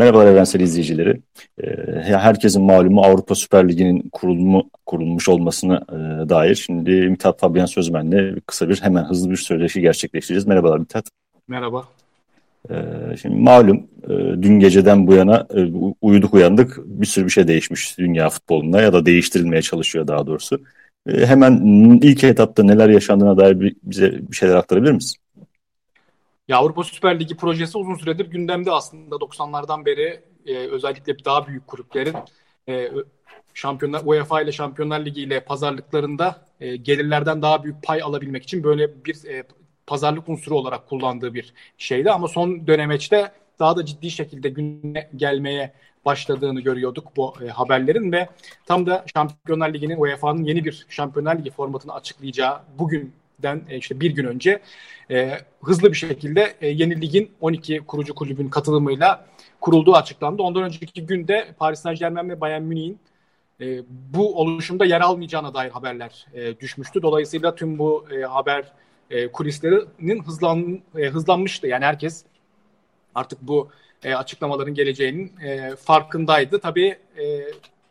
Merhabalar evrensel izleyicileri. Ee, herkesin malumu Avrupa Süper Ligi'nin kurulumu, kurulmuş olmasına e, dair. Şimdi Mithat Fabian Sözmen'le kısa bir hemen hızlı bir söyleşi gerçekleştireceğiz. Merhabalar Mithat. Merhaba. Ee, şimdi malum e, dün geceden bu yana e, uyuduk uyandık bir sürü bir şey değişmiş dünya futbolunda ya da değiştirilmeye çalışıyor daha doğrusu. Hemen ilk etapta neler yaşandığına dair bize bir şeyler aktarabilir misin? Ya Avrupa Süper Ligi projesi uzun süredir gündemde. Aslında 90'lardan beri e, özellikle daha büyük kulüplerin e, Şampiyonlar UEFA ile Şampiyonlar Ligi ile pazarlıklarında e, gelirlerden daha büyük pay alabilmek için böyle bir e, pazarlık unsuru olarak kullandığı bir şeydi. Ama son dönemeçte daha da ciddi şekilde gündeme gelmeye başladığını görüyorduk bu e, haberlerin ve tam da Şampiyonlar Ligi'nin UEFA'nın yeni bir Şampiyonlar Ligi formatını açıklayacağı bugün den e, işte bir gün önce e, hızlı bir şekilde e, yeni ligin 12 kurucu kulübün katılımıyla kurulduğu açıklandı. Ondan önceki günde Paris Saint Germain ve Bayern Münih'in e, bu oluşumda yer almayacağına dair haberler e, düşmüştü. Dolayısıyla tüm bu e, haber e, kulislerinin hızlan, e, hızlanmıştı. Yani herkes artık bu e, açıklamaların geleceğinin e, farkındaydı. Tabii e,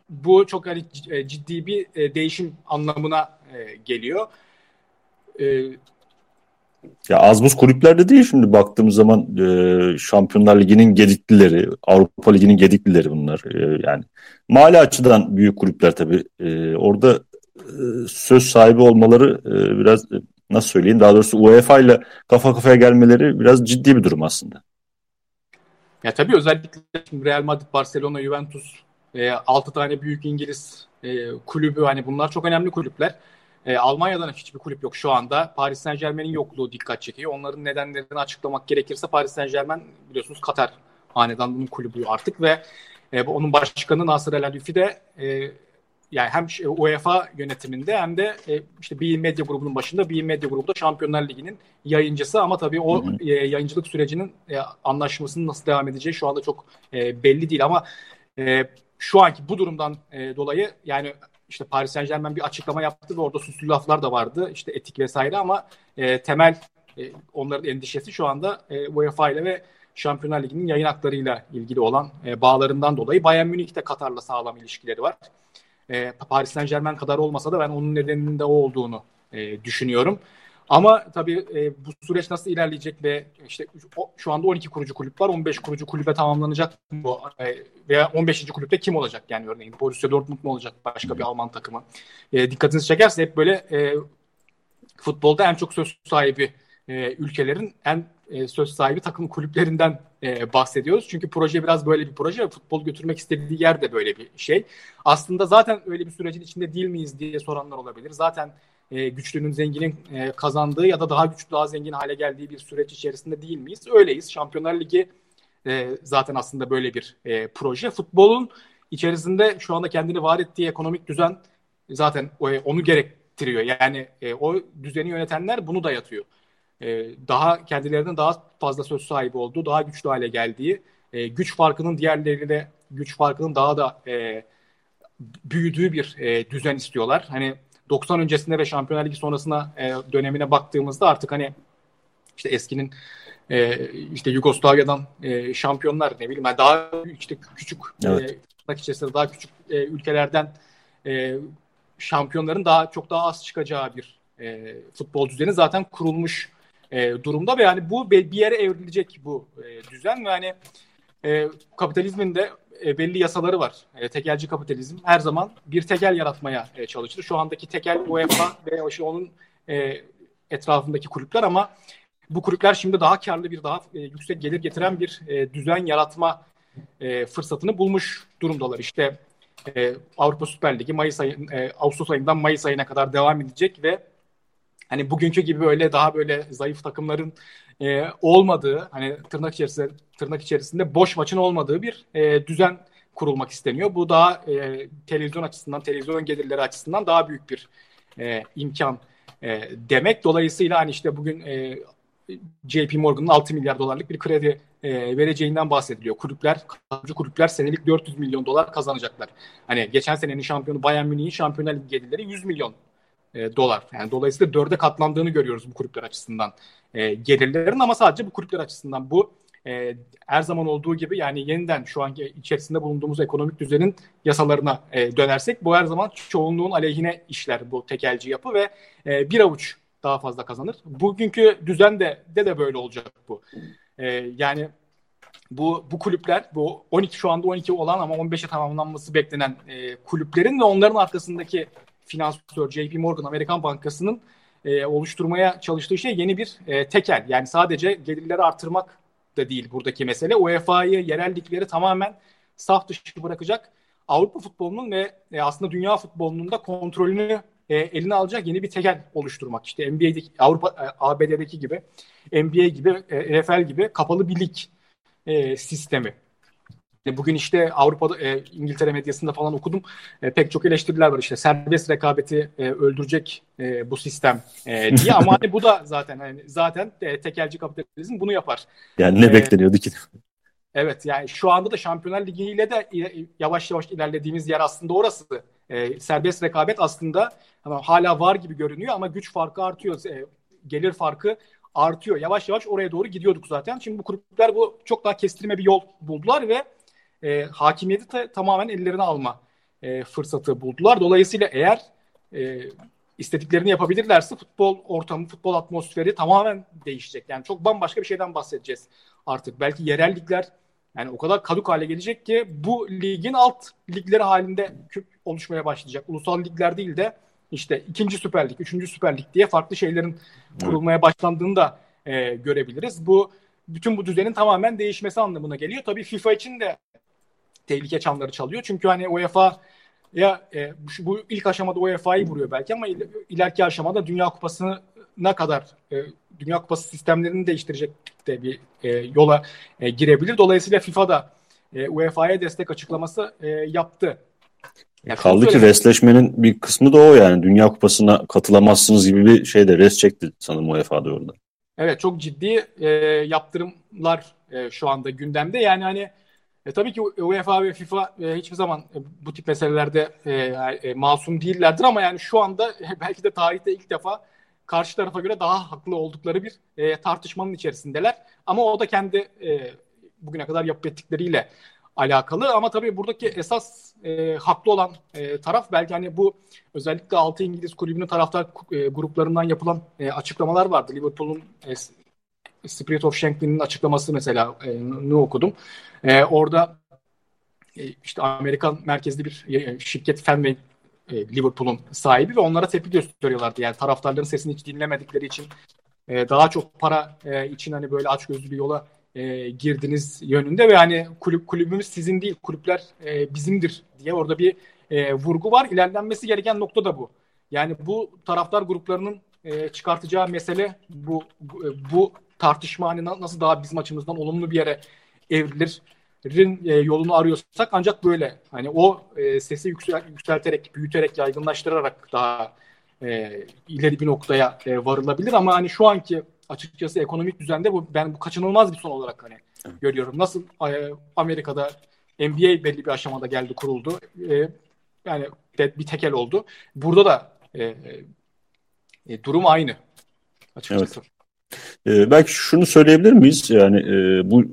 bu çok hani ciddi bir e, değişim anlamına e, geliyor. E, ya az buz kulüplerde değil şimdi baktığımız zaman e, Şampiyonlar Ligi'nin gediklileri, Avrupa Ligi'nin gediklileri bunlar. E, yani mali açıdan büyük kulüpler tabii. E, orada e, söz sahibi olmaları e, biraz e, nasıl söyleyeyim daha doğrusu UEFA ile kafa kafaya gelmeleri biraz ciddi bir durum aslında. Ya tabii özellikle Real Madrid, Barcelona, Juventus, e, 6 tane büyük İngiliz e, kulübü hani bunlar çok önemli kulüpler. E, Almanya'dan hiçbir kulüp yok şu anda. Paris Saint Germain'in yokluğu dikkat çekiyor. Onların nedenlerini açıklamak gerekirse Paris Saint Germain biliyorsunuz Katar hanedanlığının kulübü artık ve e, onun başkanı Nasır El Halifi de e, yani hem UEFA yönetiminde hem de e, işte Bein Medya grubunun başında Bein Medya grubu da Şampiyonlar Ligi'nin yayıncısı ama tabii o hı hı. E, yayıncılık sürecinin e, anlaşmasının nasıl devam edeceği şu anda çok e, belli değil ama e, şu anki bu durumdan e, dolayı yani işte Paris Saint Germain bir açıklama yaptı ve orada süslü laflar da vardı. işte etik vesaire ama e, temel e, onların endişesi şu anda e, UEFA ile ve Şampiyonlar Ligi'nin yayın haklarıyla ilgili olan e, bağlarından dolayı Bayern Münih'te Katar'la sağlam ilişkileri var. E, Paris Saint Germain kadar olmasa da ben onun nedeninin de o olduğunu e, düşünüyorum. Ama tabii e, bu süreç nasıl ilerleyecek ve işte o, şu anda 12 kurucu kulüp var. 15 kurucu kulübe tamamlanacak bu e, veya 15. kulüpte kim olacak yani örneğin Borussia Dortmund mu olacak başka bir Alman takımı. E, dikkatinizi çekerse hep böyle e, futbolda en çok söz sahibi e, ülkelerin en e, söz sahibi takım kulüplerinden e, bahsediyoruz. Çünkü proje biraz böyle bir proje ve futbol götürmek istediği yer de böyle bir şey. Aslında zaten öyle bir sürecin içinde değil miyiz diye soranlar olabilir. Zaten e, güçlünün zenginin e, kazandığı ya da daha güçlü daha zengin hale geldiği bir süreç içerisinde değil miyiz? Öyleyiz. Şampiyonlar Ligi e, zaten aslında böyle bir e, proje. Futbolun içerisinde şu anda kendini var ettiği ekonomik düzen zaten e, onu gerektiriyor. Yani e, o düzeni yönetenler bunu dayatıyor. E, daha kendilerinin daha fazla söz sahibi olduğu, daha güçlü hale geldiği, e, güç farkının diğerleriyle güç farkının daha da e, büyüdüğü bir e, düzen istiyorlar. Hani 90 öncesinde ve Şampiyonlar Ligi sonrasına e, dönemine baktığımızda artık hani işte eskinin e, işte Yugoslavya'dan e, şampiyonlar ne bileyim yani daha işte küçük evet. e, içerisinde daha küçük e, ülkelerden e, şampiyonların daha çok daha az çıkacağı bir e, futbol düzeni zaten kurulmuş e, durumda ve yani bu bir yere evrilecek bu e, düzen ve yani e, kapitalizmin de e, belli yasaları var. E, tekelci kapitalizm her zaman bir tekel yaratmaya e, çalışır. Şu andaki tekel UEFA ve işte onun e, etrafındaki kulüpler ama bu kulüpler şimdi daha karlı bir daha e, yüksek gelir getiren bir e, düzen yaratma e, fırsatını bulmuş durumdalar. İşte e, Avrupa Süper Ligi Mayıs ayı, e, Ağustos ayından Mayıs ayına kadar devam edecek ve hani bugünkü gibi böyle daha böyle zayıf takımların e, olmadığı hani tırnak içerisinde tırnak içerisinde boş maçın olmadığı bir e, düzen kurulmak isteniyor. Bu daha e, televizyon açısından, televizyon gelirleri açısından daha büyük bir e, imkan e, demek. Dolayısıyla hani işte bugün e, JP Morgan'ın 6 milyar dolarlık bir kredi e, vereceğinden bahsediliyor. Kulüpler, kalıcı kulüpler senelik 400 milyon dolar kazanacaklar. Hani geçen senenin şampiyonu Bayern Münih'in Şampiyonlar Ligi gelirleri 100 milyon e, dolar. Yani dolayısıyla dörde katlandığını görüyoruz bu kulüpler açısından e, gelirlerin ama sadece bu kulüpler açısından bu e, her zaman olduğu gibi yani yeniden şu anki içerisinde bulunduğumuz ekonomik düzenin yasalarına e, dönersek bu her zaman çoğunluğun aleyhine işler bu tekelci yapı ve e, bir avuç daha fazla kazanır. Bugünkü düzen de de, de böyle olacak bu. E, yani bu bu kulüpler bu 12 şu anda 12 olan ama 15'e tamamlanması beklenen e, kulüplerin ve onların arkasındaki finansör JP Morgan Amerikan Bankası'nın e, oluşturmaya çalıştığı şey yeni bir e, tekel. Yani sadece gelirleri artırmak da değil buradaki mesele. UEFA'yı, yerel ligleri tamamen saf dışı bırakacak. Avrupa futbolunun ve e, aslında dünya futbolunun da kontrolünü e, eline alacak yeni bir tekel oluşturmak. İşte NBA'deki Avrupa e, ABD'deki gibi NBA gibi e, NFL gibi kapalı bir lig e, sistemi. Bugün işte Avrupa'da e, İngiltere medyasında falan okudum. E, pek çok eleştiriler var işte serbest rekabeti e, öldürecek e, bu sistem e, diye ama hani bu da zaten hani zaten e, tekelci kapitalizm bunu yapar. Yani ne e, bekleniyordu ki? Evet yani şu anda da Şampiyonlar Ligi ile de yavaş yavaş ilerlediğimiz yer aslında orası. E, serbest rekabet aslında hala var gibi görünüyor ama güç farkı artıyor. E, gelir farkı artıyor. Yavaş yavaş oraya doğru gidiyorduk zaten. Şimdi bu kulüpler bu çok daha kestirme bir yol buldular ve e, hakimiyeti ta, tamamen ellerine alma e, fırsatı buldular. Dolayısıyla eğer e, istediklerini yapabilirlerse futbol ortamı, futbol atmosferi tamamen değişecek. Yani çok bambaşka bir şeyden bahsedeceğiz artık. Belki yerel ligler yani o kadar kaduk hale gelecek ki bu ligin alt ligleri halinde oluşmaya başlayacak. Ulusal ligler değil de işte ikinci Süper Lig, üçüncü Süper Lig diye farklı şeylerin kurulmaya başlandığını da e, görebiliriz. Bu bütün bu düzenin tamamen değişmesi anlamına geliyor. Tabii FIFA için de tehlike çanları çalıyor. Çünkü hani UEFA ya e, bu, bu ilk aşamada UEFA'yı vuruyor belki ama il, ileriki aşamada Dünya Kupası'na kadar e, Dünya Kupası sistemlerini değiştirecek de bir e, yola e, girebilir. Dolayısıyla FIFA da e, UEFA'ya destek açıklaması e, yaptı. Yani Kaldı ki resleşmenin bir kısmı da o yani. Dünya Kupası'na katılamazsınız gibi bir şey de res çekti sanırım UEFA'da orada. Evet çok ciddi e, yaptırımlar e, şu anda gündemde. Yani hani e, tabii ki UEFA ve FIFA e, hiçbir zaman e, bu tip meselelerde e, e, masum değillerdir ama yani şu anda e, belki de tarihte ilk defa karşı tarafa göre daha haklı oldukları bir e, tartışmanın içerisindeler. Ama o da kendi e, bugüne kadar yapıp ettikleriyle alakalı ama tabii buradaki esas e, haklı olan e, taraf belki hani bu özellikle 6 İngiliz kulübünün taraftar e, gruplarından yapılan e, açıklamalar vardı. Liverpool'un e, Spirit of Shanklin'in açıklaması mesela e, ne okudum. E, orada e, işte Amerikan merkezli bir e, şirket Fenway e, Liverpool'un sahibi ve onlara tepki gösteriyorlardı. Yani taraftarların sesini hiç dinlemedikleri için e, daha çok para e, için hani böyle açgözlü bir yola e, girdiniz yönünde ve hani kulüp kulübümüz sizin değil kulüpler e, bizimdir diye orada bir e, vurgu var. İlerlenmesi gereken nokta da bu. Yani bu taraftar gruplarının e, çıkartacağı mesele bu bu, bu tartışma hani nasıl daha bizim açımızdan olumlu bir yere evrilir e, yolunu arıyorsak ancak böyle hani o e, sesi yüksel, yükselterek, büyüterek, yaygınlaştırarak daha e, ileri bir noktaya e, varılabilir ama hani şu anki açıkçası ekonomik düzende bu ben bu kaçınılmaz bir son olarak hani görüyorum. Nasıl e, Amerika'da NBA belli bir aşamada geldi kuruldu. E, yani bir tekel oldu. Burada da e, e, durum aynı açıkçası. Evet. E, belki şunu söyleyebilir miyiz? Yani e, bu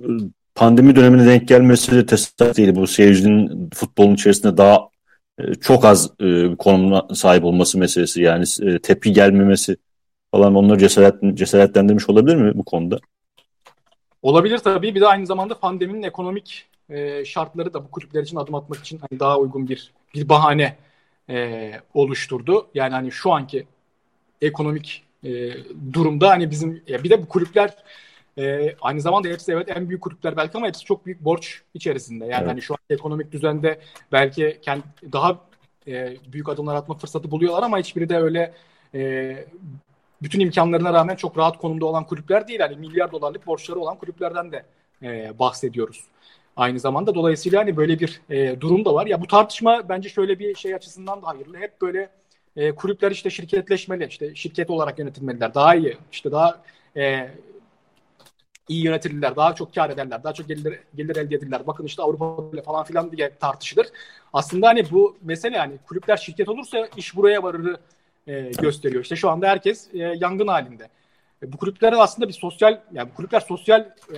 pandemi dönemine denk gelmesi de tesadüf değil. Bu seyircinin futbolun içerisinde daha e, çok az e, konumuna sahip olması meselesi. Yani e, tepki gelmemesi falan onları cesaret, cesaretlendirmiş olabilir mi bu konuda? Olabilir tabii. Bir de aynı zamanda pandeminin ekonomik e, şartları da bu kulüpler için adım atmak için hani daha uygun bir bir bahane e, oluşturdu. Yani hani şu anki ekonomik e, durumda hani bizim ya bir de bu kulüpler e, aynı zamanda hepsi evet en büyük kulüpler belki ama hepsi çok büyük borç içerisinde. Yani evet. hani şu an ekonomik düzende belki kendi daha e, büyük adımlar atma fırsatı buluyorlar ama hiçbiri de öyle e, bütün imkanlarına rağmen çok rahat konumda olan kulüpler değil. Yani milyar dolarlık borçları olan kulüplerden de e, bahsediyoruz. Aynı zamanda dolayısıyla hani böyle bir e, durum da var. Ya bu tartışma bence şöyle bir şey açısından da hayırlı. Hep böyle e, kulüpler işte şirketleşmeli, işte şirket olarak yönetilmeliler. Daha iyi, işte daha e, iyi yönetilirler, daha çok kar ederler, daha çok gelir, gelir elde ederler. Bakın işte Avrupa falan filan diye tartışılır. Aslında hani bu mesele yani kulüpler şirket olursa iş buraya varır e, gösteriyor. İşte şu anda herkes e, yangın halinde. E, bu kulüplerin aslında bir sosyal, yani bu kulüpler sosyal e,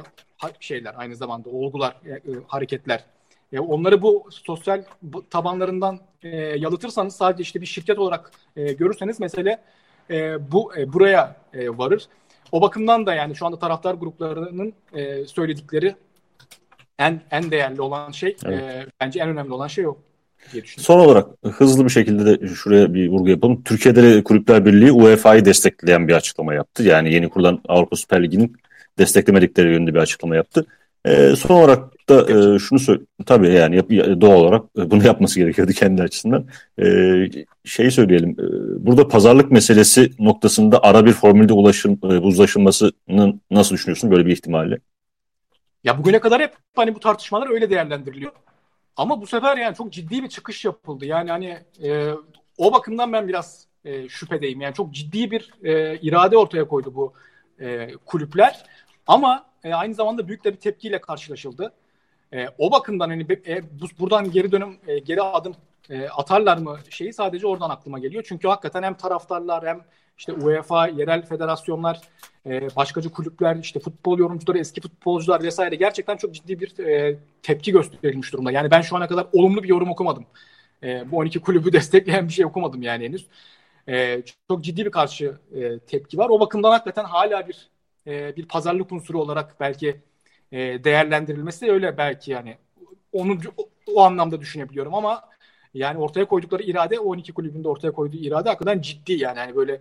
şeyler aynı zamanda olgular, e, e, hareketler. E, onları bu sosyal tabanlarından e, yalıtırsanız sadece işte bir şirket olarak e, görürseniz mesele e, bu e, buraya e, varır. O bakımdan da yani şu anda taraftar gruplarının e, söyledikleri en en değerli olan şey evet. e, bence en önemli olan şey o. Son olarak hızlı bir şekilde de şuraya bir vurgu yapalım. Türkiye'de de Kulüpler Birliği UEFA'yı destekleyen bir açıklama yaptı. Yani yeni kurulan Avrupa Süper Ligi'nin desteklemedikleri yönünde bir açıklama yaptı. E, son olarak da e, şunu söyle tabii yani yap, doğal olarak bunu yapması gerekiyordu kendi açısından. E, şeyi söyleyelim. E, burada pazarlık meselesi noktasında ara bir formülde ulaşım, e, uzlaşılmasının nasıl düşünüyorsun böyle bir ihtimalle? Ya bugüne kadar hep hani bu tartışmalar öyle değerlendiriliyor. Ama bu sefer yani çok ciddi bir çıkış yapıldı. Yani hani e, o bakımdan ben biraz e, şüphedeyim. Yani çok ciddi bir e, irade ortaya koydu bu e, kulüpler. Ama e, aynı zamanda büyük de bir tepkiyle karşılaşıldı. E, o bakımdan hani e, bu, buradan geri dönüm, e, geri adım e, atarlar mı şeyi sadece oradan aklıma geliyor. Çünkü hakikaten hem taraftarlar hem işte UEFA, yerel federasyonlar, e, başkacı kulüpler, işte futbol yorumcuları, eski futbolcular vesaire gerçekten çok ciddi bir e, tepki gösterilmiş durumda. Yani ben şu ana kadar olumlu bir yorum okumadım. E, bu 12 kulübü destekleyen bir şey okumadım yani henüz. E, çok ciddi bir karşı e, tepki var. O bakımdan hakikaten hala bir e, bir pazarlık unsuru olarak belki e, değerlendirilmesi öyle belki yani onu o, anlamda düşünebiliyorum ama yani ortaya koydukları irade 12 kulübünde ortaya koyduğu irade hakikaten ciddi yani. yani böyle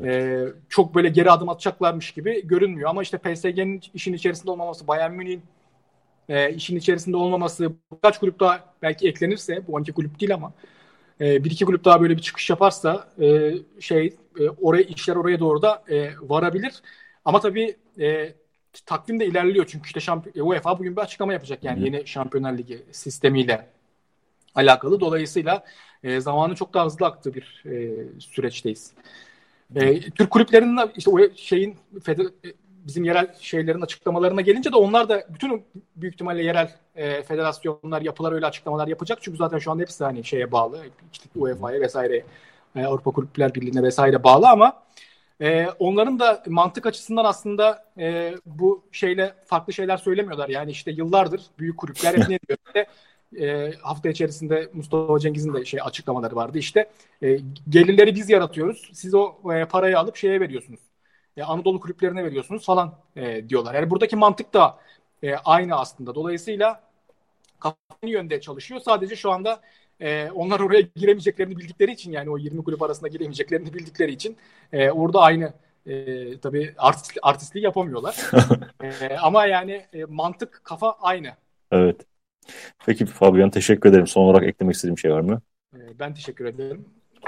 evet. e, çok böyle geri adım atacaklarmış gibi görünmüyor ama işte PSG'nin işin içerisinde olmaması, Bayern Münih'in e, işin içerisinde olmaması, birkaç kulüp daha belki eklenirse bu 12 kulüp değil ama e, bir iki kulüp daha böyle bir çıkış yaparsa e, şey e, oraya işler oraya doğru da e, varabilir. Ama tabii e, takvim de ilerliyor çünkü işte şampiyon, UEFA bugün bir açıklama yapacak yani Hı. yeni Şampiyonlar Ligi sistemiyle alakalı. Dolayısıyla e, zamanı çok daha hızlı aktığı bir e, süreçteyiz. E, Türk kulüplerinin işte o şeyin feder, e, bizim yerel şeylerin açıklamalarına gelince de onlar da bütün büyük ihtimalle yerel e, federasyonlar yapılar öyle açıklamalar yapacak. Çünkü zaten şu anda hepsi hani şeye bağlı. İşte UEFA'ya vesaire e, Avrupa Kulüpler Birliği'ne vesaire bağlı ama e, onların da mantık açısından aslında e, bu şeyle farklı şeyler söylemiyorlar. Yani işte yıllardır büyük kulüpler hep ne diyor? İşte, e, hafta içerisinde Mustafa Cengiz'in de şey açıklamaları vardı. İşte e, gelirleri biz yaratıyoruz. Siz o e, parayı alıp şeye veriyorsunuz. E, Anadolu kulüplerine veriyorsunuz falan e, diyorlar. Yani buradaki mantık da e, aynı aslında. Dolayısıyla kafanın yönde çalışıyor. Sadece şu anda e, onlar oraya giremeyeceklerini bildikleri için yani o 20 kulüp arasında giremeyeceklerini bildikleri için e, orada aynı e, tabii artist, artistliği yapamıyorlar. e, ama yani e, mantık kafa aynı. Evet. Peki Fabian teşekkür ederim. Son olarak eklemek istediğim şey var mı? E, ben teşekkür ederim.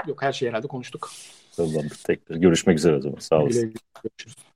Yok her şeyi herhalde konuştuk. Tamamdır. Tekrar görüşmek üzere o zaman. Sağ olasın. Görüşürüz.